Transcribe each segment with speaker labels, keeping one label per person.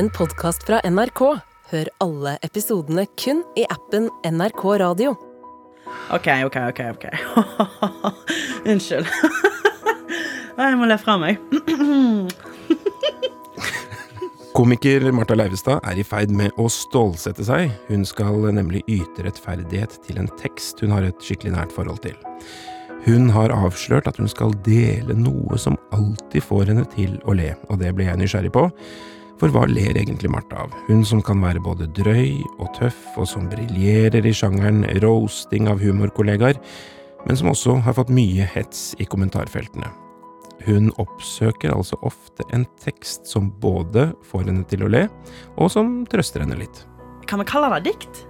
Speaker 1: en podkast fra NRK. Hør alle episodene kun i appen NRK Radio.
Speaker 2: OK, OK, OK. ok Unnskyld. Jeg må le fra meg.
Speaker 3: Komiker Martha Leivestad er i ferd med å stålsette seg. Hun skal nemlig yte rettferdighet til en tekst hun har et skikkelig nært forhold til. Hun har avslørt at hun skal dele noe som alltid får henne til å le, og det ble jeg nysgjerrig på. For hva ler egentlig Martha av? Hun som kan være både drøy og tøff, og som briljerer i sjangeren roasting av humorkollegaer, men som også har fått mye hets i kommentarfeltene. Hun oppsøker altså ofte en tekst som både får henne til å le, og som trøster henne litt.
Speaker 2: Kan vi kalle det dikt?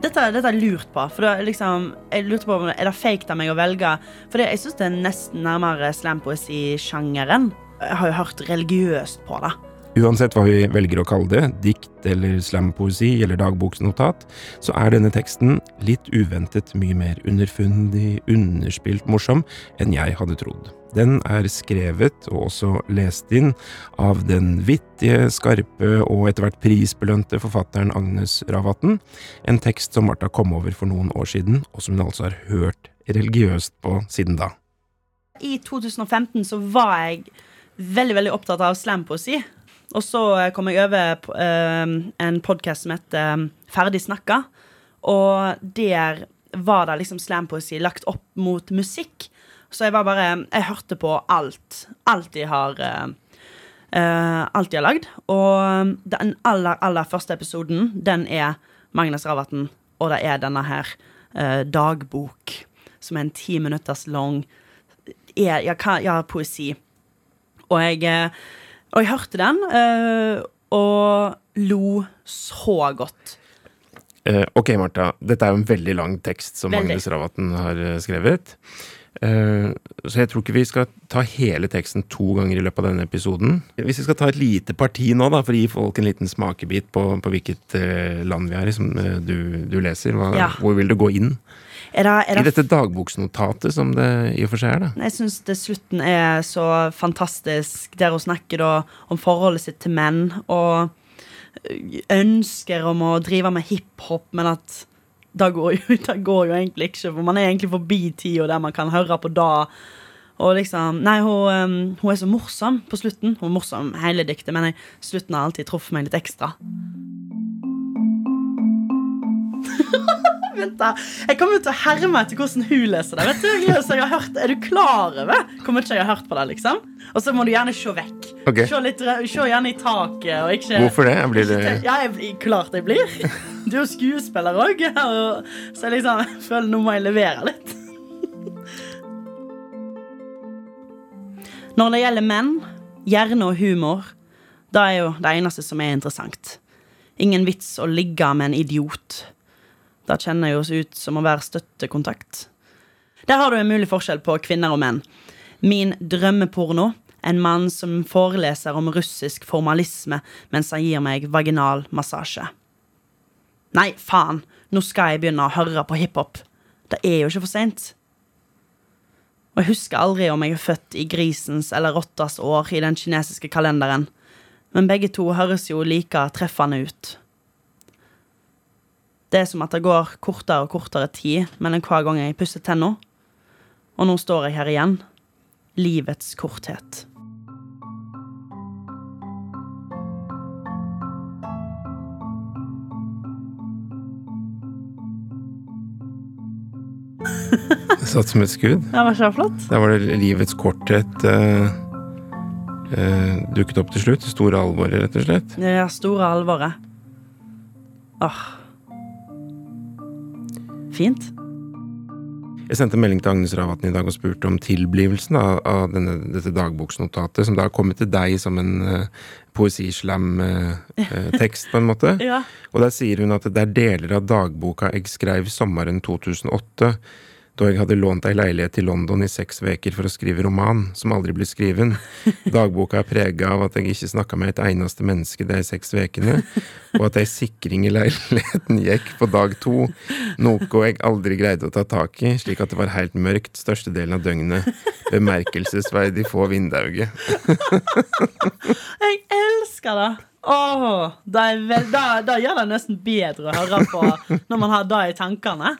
Speaker 2: Dette, dette jeg lurt på. For det, liksom, jeg lurte på om det Er fake av meg å velge? For det, jeg syns det er nesten nærmere slampoesi-sjangeren. Jeg har jo hørt religiøst på det.
Speaker 3: Uansett hva vi velger å kalle det, dikt eller slampoesi eller dagboksnotat, så er denne teksten litt uventet mye mer underfundig, underspilt morsom enn jeg hadde trodd. Den er skrevet og også lest inn av den vittige, skarpe og etter hvert prisbelønte forfatteren Agnes Ravatn, en tekst som Martha kom over for noen år siden, og som hun altså har hørt religiøst på siden da.
Speaker 2: I 2015 så var jeg veldig veldig opptatt av slampoesi. Og så kom jeg over eh, en podkast som heter eh, Ferdig snakka. Og der var det liksom slampoesi lagt opp mot musikk. Så jeg var bare Jeg hørte på alt. Alt de har eh, eh, Alt de har lagd. Og den aller, aller første episoden, den er Magnus Ravatn, og det er denne her eh, dagbok, som er en ti minutters lang ja, poesi. Og jeg eh, og jeg hørte den, eh, og lo så godt.
Speaker 3: Eh, ok, Martha. Dette er jo en veldig lang tekst som
Speaker 2: Veldig.
Speaker 3: Magnus Ravatn har eh, skrevet. Eh, så jeg tror ikke vi skal ta hele teksten to ganger i løpet av denne episoden. Hvis vi skal ta et lite parti nå, da, for å gi folk en liten smakebit på, på hvilket eh, land vi er i, som eh, du, du leser, hva,
Speaker 2: Ja.
Speaker 3: hvor vil du gå inn?
Speaker 2: Er det, er
Speaker 3: I dette dagboksnotatet som det i og for seg er, da.
Speaker 2: Jeg syns slutten er så fantastisk, der hun snakker da om forholdet sitt til menn, og ønsker om å drive med hiphop, men at det går, jo, det går jo egentlig ikke, for man er egentlig forbi tida der man kan høre på det. Og liksom Nei, hun, um, hun er så morsom på slutten. Hun er morsom hele diktet, men jeg, slutten har alltid truffet meg litt ekstra. Vent da, Jeg kommer til å herme etter hvordan hun leser det. Vet du, jeg har hørt, Er du klar over Kommer ikke jeg har hørt på det? liksom? Og så må du gjerne se vekk.
Speaker 3: Okay.
Speaker 2: Se, litt, se gjerne i taket. Ikke,
Speaker 3: Hvorfor det? Blir det
Speaker 2: Ja, jeg blir, klart jeg blir. Du er jo skuespiller òg, så jeg liksom jeg føler nå må jeg levere litt. Når det gjelder menn, hjerne og humor, da er jo det eneste som er interessant. Ingen vits å ligge med en idiot. Det kjenner jo ut som å være støttekontakt. Der har du en mulig forskjell på kvinner og menn. Min drømmeporno. En mann som foreleser om russisk formalisme mens han gir meg vaginal massasje. Nei, faen, nå skal jeg begynne å høre på hiphop. Det er jo ikke for seint. Og jeg husker aldri om jeg er født i grisens eller rottas år i den kinesiske kalenderen, men begge to høres jo like treffende ut. Det er som at det går kortere og kortere tid mellom hver gang jeg pusser tenna. Og nå står jeg her igjen. Livets korthet.
Speaker 3: Det satt som et skudd?
Speaker 2: Det var så flott?
Speaker 3: Der var det livets korthet eh, eh, dukket opp til slutt. Store alvoret, rett og slett.
Speaker 2: Er store alvoret. Åh. Fint.
Speaker 3: Jeg sendte melding til Agnes Ravatn i dag og spurte om tilblivelsen av, av denne, dette dagboksnotatet, som da har kommet til deg som en uh, poesislam-tekst, på en måte.
Speaker 2: Ja.
Speaker 3: Og der sier hun at det er deler av dagboka jeg skrev sommeren 2008, da jeg hadde lånt ei leilighet i London i seks veker for å skrive roman, som aldri ble skriven. Dagboka er prega av at jeg ikke snakka med et eneste menneske de seks vekene, og at ei sikring i leiligheten gikk på dag to, noe jeg aldri greide å ta tak i, slik at det var helt mørkt størstedelen av døgnet. Bemerkelsesverdig få vindauge.
Speaker 2: Jeg elsker det! Åh, det, er vel, det, det gjør det nesten bedre å høre på når man har det i tankene.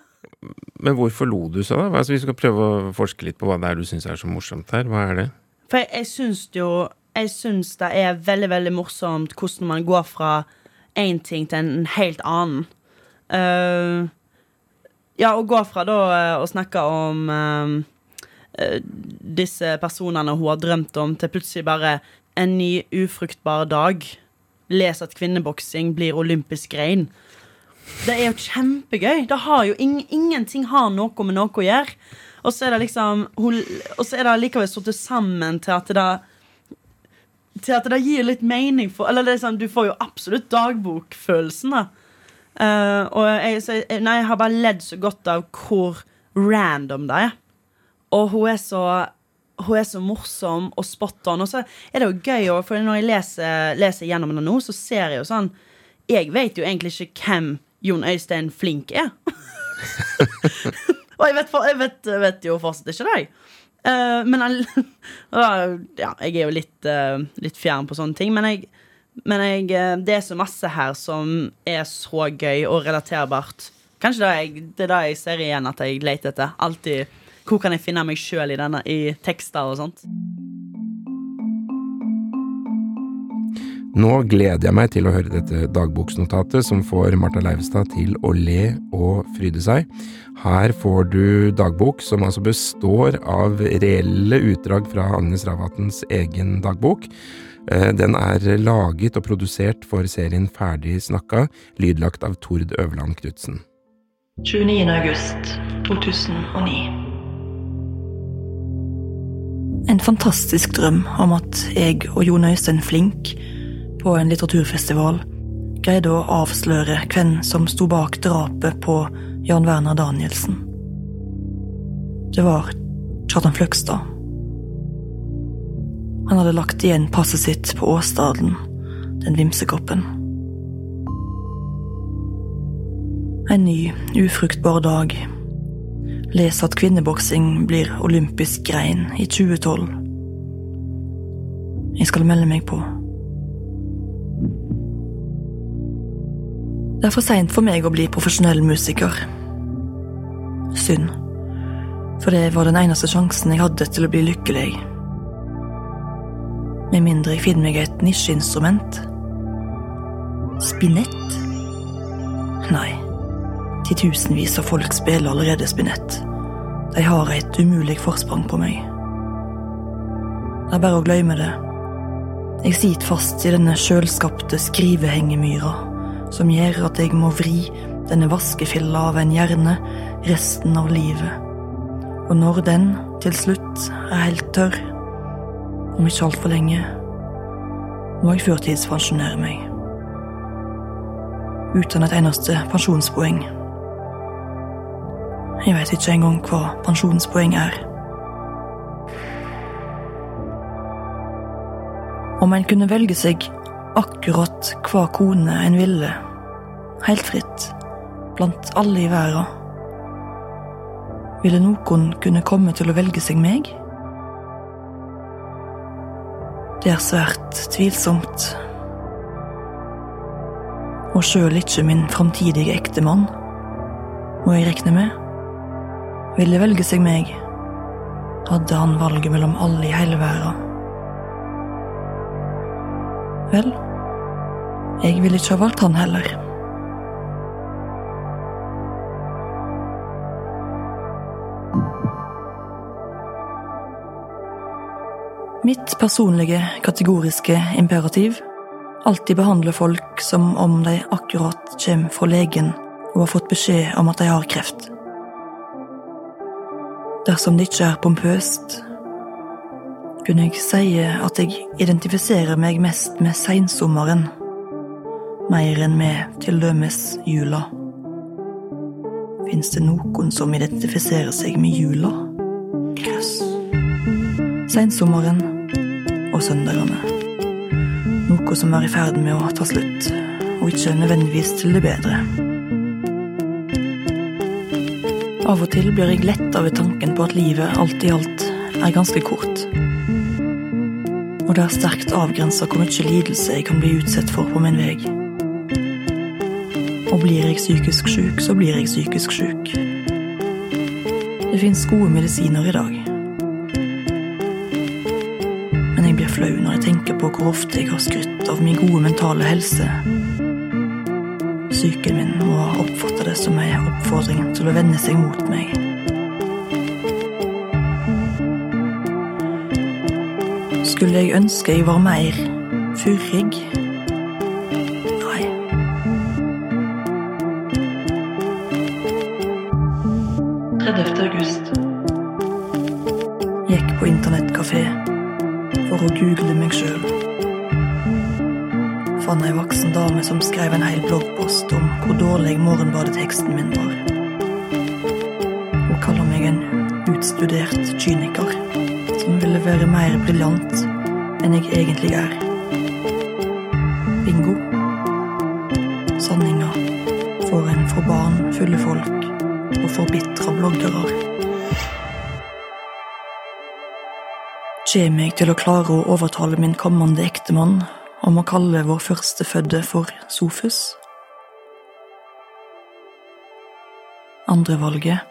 Speaker 3: Men hvorfor lo du så, da? Altså, vi skal prøve å forske litt på hva det er du syns er så morsomt her. Hva er det?
Speaker 2: For jeg, jeg syns jo Jeg syns det er veldig, veldig morsomt hvordan man går fra én ting til en helt annen. Uh, ja, å gå fra da eh, å snakke om eh, disse personene hun har drømt om, til plutselig bare en ny ufruktbar dag. Les at kvinneboksing blir olympisk grein. Det er jo kjempegøy. Det har jo ing Ingenting har noe med noe å gjøre. Og så er det liksom Og så er det likevel satt sammen til at det Til at det gir litt mening for Eller er sånn, du får jo absolutt dagbokfølelsen, da. Uh, og jeg, så nei, jeg har bare ledd så godt av hvor random det er. Og hun er så hun er så morsom og spot on. Og så er det jo gøy, for når jeg leser, leser gjennom det nå, så ser jeg jo sånn Jeg vet jo egentlig ikke hvem Jon Øystein Flink er. og jeg vet, jeg, vet, vet, jo fortsatt ikke det. Uh, men jeg, ja, jeg er jo litt, uh, litt fjern på sånne ting. Men, jeg, men jeg, uh, det er så masse her som er så gøy og relaterbart. Kanskje det, jeg, det er jeg ser igjen at jeg leter etter. Alltid Hvor kan jeg finne meg sjøl i, i tekster og sånt?
Speaker 3: Nå gleder jeg meg til å høre dette dagboksnotatet som får Martha Leivestad til å le og fryde seg. Her får du dagbok som altså består av reelle utdrag fra Agnes Ravatns egen dagbok. Eh, den er laget og produsert for serien Ferdig snakka, lydlagt av Tord Øverland Knutsen.
Speaker 4: 29. august 2009. En fantastisk drøm om at jeg og Jon Øystein Flink på en litteraturfestival greide å avsløre hvem som sto bak drapet på Jan Werner Danielsen. Det var Kjartan Fløgstad. Han hadde lagt igjen passet sitt på Åstaden, den vimsekoppen. En ny, ufruktbar dag. Les at kvinneboksing blir olympisk grein i 2012. Jeg skal melde meg på. Det er for seint for meg å bli profesjonell musiker. Synd. For det var den eneste sjansen jeg hadde til å bli lykkelig. Med mindre jeg finner meg et nisjeinstrument. Spinett? Nei. Titusenvis av folk spiller allerede spinett. De har et umulig forsprang på meg. Det er bare å glemme det. Jeg sitter fast i denne sjølskapte skrivehengemyra som gjør at jeg må vri denne vaskefilla av en hjerne resten av livet. Og når den til slutt er helt tørr, om ikke altfor lenge, må jeg førtidspensjonere meg. Uten et eneste pensjonspoeng. Jeg veit ikke engang hva pensjonspoeng er. Om en kunne velge seg akkurat hva kone en ville, helt fritt, blant alle i verden. Ville noen kunne komme til å velge seg meg? Det er svært tvilsomt. Og sjøl ikke min framtidige ektemann, må jeg regne med, ville velge seg meg, hadde han valget mellom alle i hele verden. Vel, jeg ville ikke ha valgt han heller. Mitt personlige, kategoriske imperativ alltid behandler folk som om de akkurat kommer fra legen og har fått beskjed om at de har kreft. Dersom det ikke er pompøst, kunne jeg si at jeg identifiserer meg mest med seinsommeren, mer enn med til dømes jula. Fins det noen som identifiserer seg med jula? Yes. Seinsommeren og søndagene. Noe som er i ferd med å ta slutt, og ikke nødvendigvis til det bedre. Av og til blir jeg letta ved tanken på at livet alt i alt er ganske kort Og det er sterkt avgrensa hvor mye lidelse jeg kan bli utsatt for på min vei. Og blir jeg psykisk syk, så blir jeg psykisk syk. Det fins gode medisiner i dag. Men jeg blir flau når jeg tenker på hvor ofte jeg har skrytt av min gode mentale helse. Psyken min må ha oppfatta det som en oppfordring til å vende seg mot meg. Skulle jeg ønske jeg var mer fyrig? 30. august. Gikk på internettkafé for å google meg sjøl. Fant ei voksen dame som skrev en hel bloggpost om hvor dårlig morgenbadeteksten min var. Hun kaller meg en utstudert kyniker som ville være mer briljant enn jeg egentlig er. Bingo. Sanninga for en for barn fulle folk og forbitra bloggere. Kjem jeg til å klare å overtale min kommende ektemann om å kalle vår førstefødte for Sofus? Andrevalget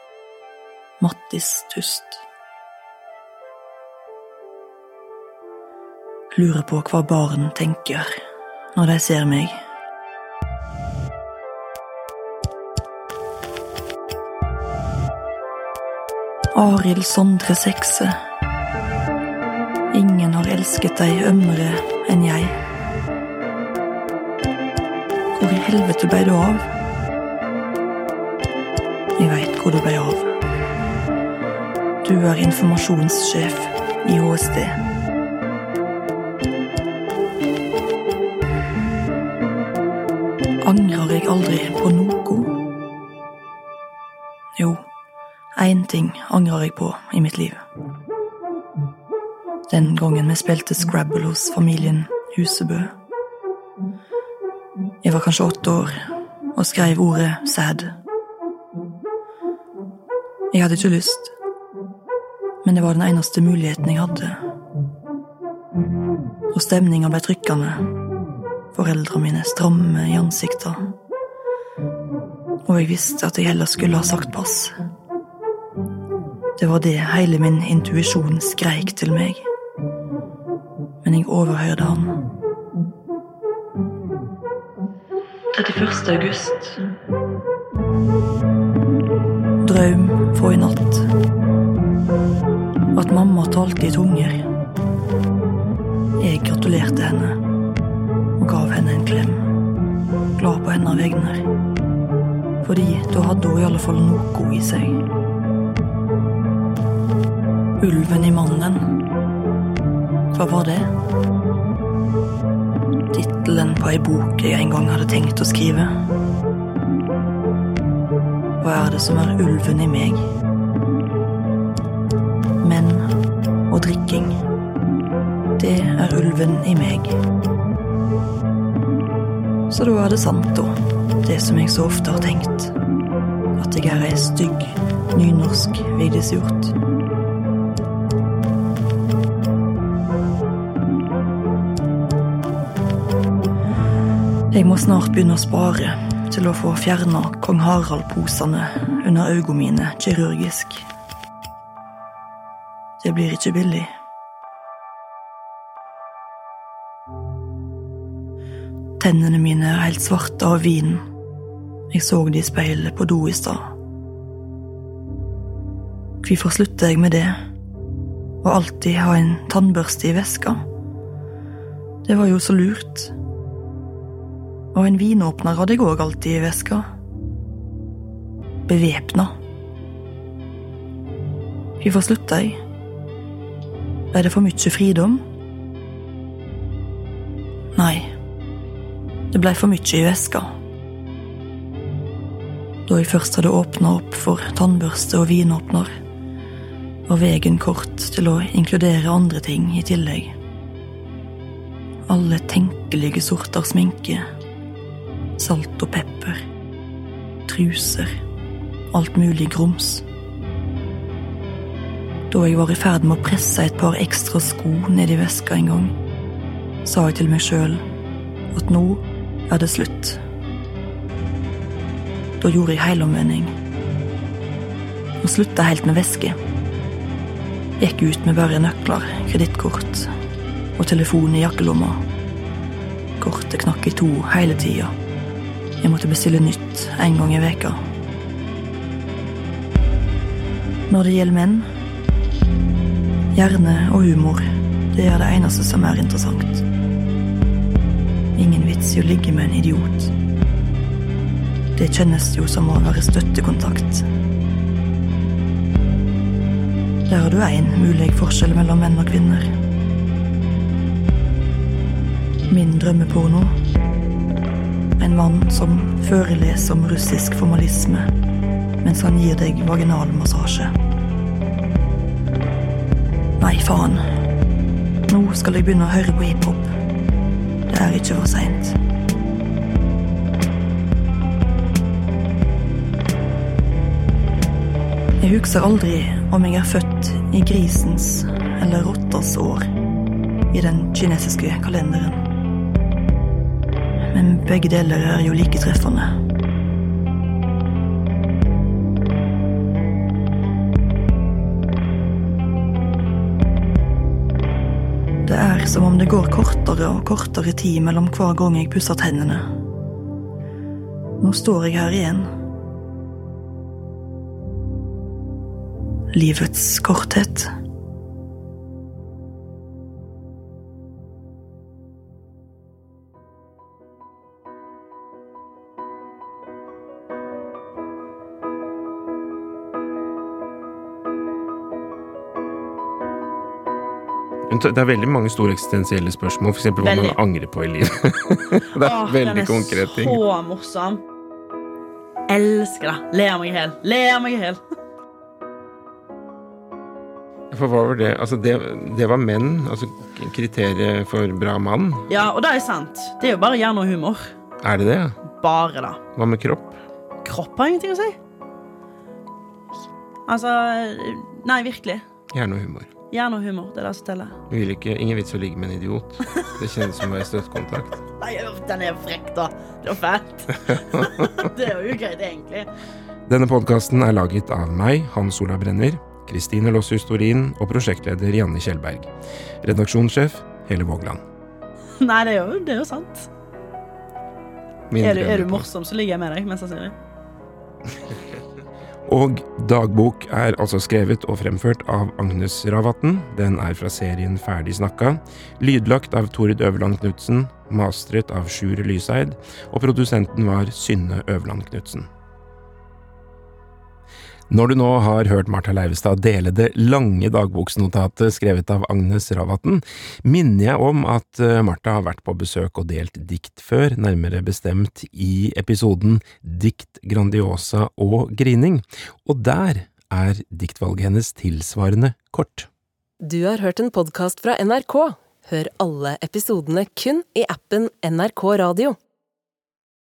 Speaker 4: Mattis Tust. Lurer på hva barn tenker når de ser meg. Arild Sondre Sekse. Ingen har elsket deg ømmere enn jeg. Hvor i helvete blei du av? Jeg veit hvor du blei av. Du er informasjonssjef i HSD. Angrer jeg aldri på noe? Ting angrer jeg på i mitt liv. Den gangen vi spilte Scrabble hos familien Husebø. Jeg var kanskje åtte år og skrev ordet sad. Jeg hadde ikke lyst, men det var den eneste muligheten jeg hadde. Og stemninga ble trykkende. Foreldrene mine stramme i ansiktet. Og jeg visste at jeg heller skulle ha sagt pass. Det var det hele min intuisjon skreik til meg. Men jeg overhørte han. 31. august. Drøm fra i natt. At mamma talte i tunger. Jeg gratulerte henne og gav henne en klem. Glad på hennes vegne. Fordi da hadde hun i alle fall noe i seg. Ulven i mannen. Hva var det? Tittelen på ei bok jeg en gang hadde tenkt å skrive. Hva er det som er ulven i meg? Menn og drikking. Det er ulven i meg. Så da er det sant, da, det som jeg så ofte har tenkt. At jeg er ei stygg, nynorsk Vigdis Hjorth. Jeg må snart begynne å spare til å få fjerna kong Harald-posene under øynene mine kirurgisk. Det blir ikke billig. Tennene mine er helt svarte av vin. Jeg så det i speilet på do i stad. Hvorfor slutter jeg med det? Og alltid ha en tannbørste i veska? Det var jo så lurt. Og en vinåpner hadde jeg òg alltid i veska. Bevæpna. Hvorfor slutta jeg? Ble det for mye fridom? Nei. Det blei for mye i veska. Da jeg først hadde åpna opp for tannbørste og vinåpner, var veien kort til å inkludere andre ting i tillegg. Alle tenkelige sorter sminke. Salt og pepper. Truser. Alt mulig grums. Da jeg var i ferd med å presse et par ekstra sko ned i veska en gang, sa jeg til meg sjøl at nå er det slutt. Da gjorde jeg helomvending og slutta helt med veske. Gikk ut med bare nøkler, kredittkort og telefon i jakkelomma. Kortet knakk i to hele tida. Jeg måtte bestille nytt en gang i veka. Når det gjelder menn Hjerne og humor, det er det eneste som er interessant. Ingen vits i å ligge med en idiot. Det kjennes jo som å være støttekontakt. Der har du én mulig forskjell mellom menn og kvinner. Min drømmeporno. En mann som foreleser om russisk formalisme mens han gir deg vaginalmassasje. Nei, faen. Nå skal jeg begynne å høre på hiphop. Det er ikke for seint. Jeg husker aldri om jeg er født i grisens eller rottas år i den kinesiske kalenderen. Men begge deler er jo like treffende. Det er som om det går kortere og kortere tid mellom hver gang jeg pusser tennene. Nå står jeg her igjen. Livets korthet.
Speaker 3: Det er veldig mange store eksistensielle spørsmål, f.eks. hva man angrer på i livet. det er
Speaker 2: Åh,
Speaker 3: veldig
Speaker 2: den er så morsom. Elsker det. Ler meg i hjel. Ler meg i hjel.
Speaker 3: For hva var det? Altså, det, det var menn, altså kriteriet for bra mann.
Speaker 2: Ja, og det er sant. Det er jo bare hjerne og humor.
Speaker 3: Er det det?
Speaker 2: Bare det.
Speaker 3: Hva med kropp?
Speaker 2: Kropp har ingenting å si. Altså Nei, virkelig.
Speaker 3: Hjerne og humor.
Speaker 2: Hjerne og humor. Det er det som teller.
Speaker 3: Vi vil ikke, ingen vits å ligge med en idiot. Det kjennes som å være støttekontakt.
Speaker 2: Nei, den er frekk, da. Det var fælt. det er jo greit, egentlig.
Speaker 3: Denne podkasten er laget av meg, Hans Ola Brenner, Kristine Lossius Torin og prosjektleder Janne Kjellberg. Redaksjonssjef Hele Vågland.
Speaker 2: Nei, det er jo, det er jo sant. Er du, er du morsom, så ligger jeg med deg, mest sannsynlig.
Speaker 3: Og Dagbok er altså skrevet og fremført av Agnes Ravatn. Den er fra serien Ferdig snakka. Lydlagt av Tord Øverland Knutsen. Mastret av Sjur Lyseid. Og produsenten var Synne Øverland Knutsen. Når du nå har hørt Martha Leivestad dele det lange dagboksnotatet skrevet av Agnes Ravatn, minner jeg om at eh, Martha har vært på besøk og delt dikt før, nærmere bestemt i episoden Dikt Grandiosa og grining, og der er diktvalget hennes tilsvarende kort.
Speaker 1: Du har hørt en podkast fra NRK. Hør alle episodene kun i appen NRK Radio.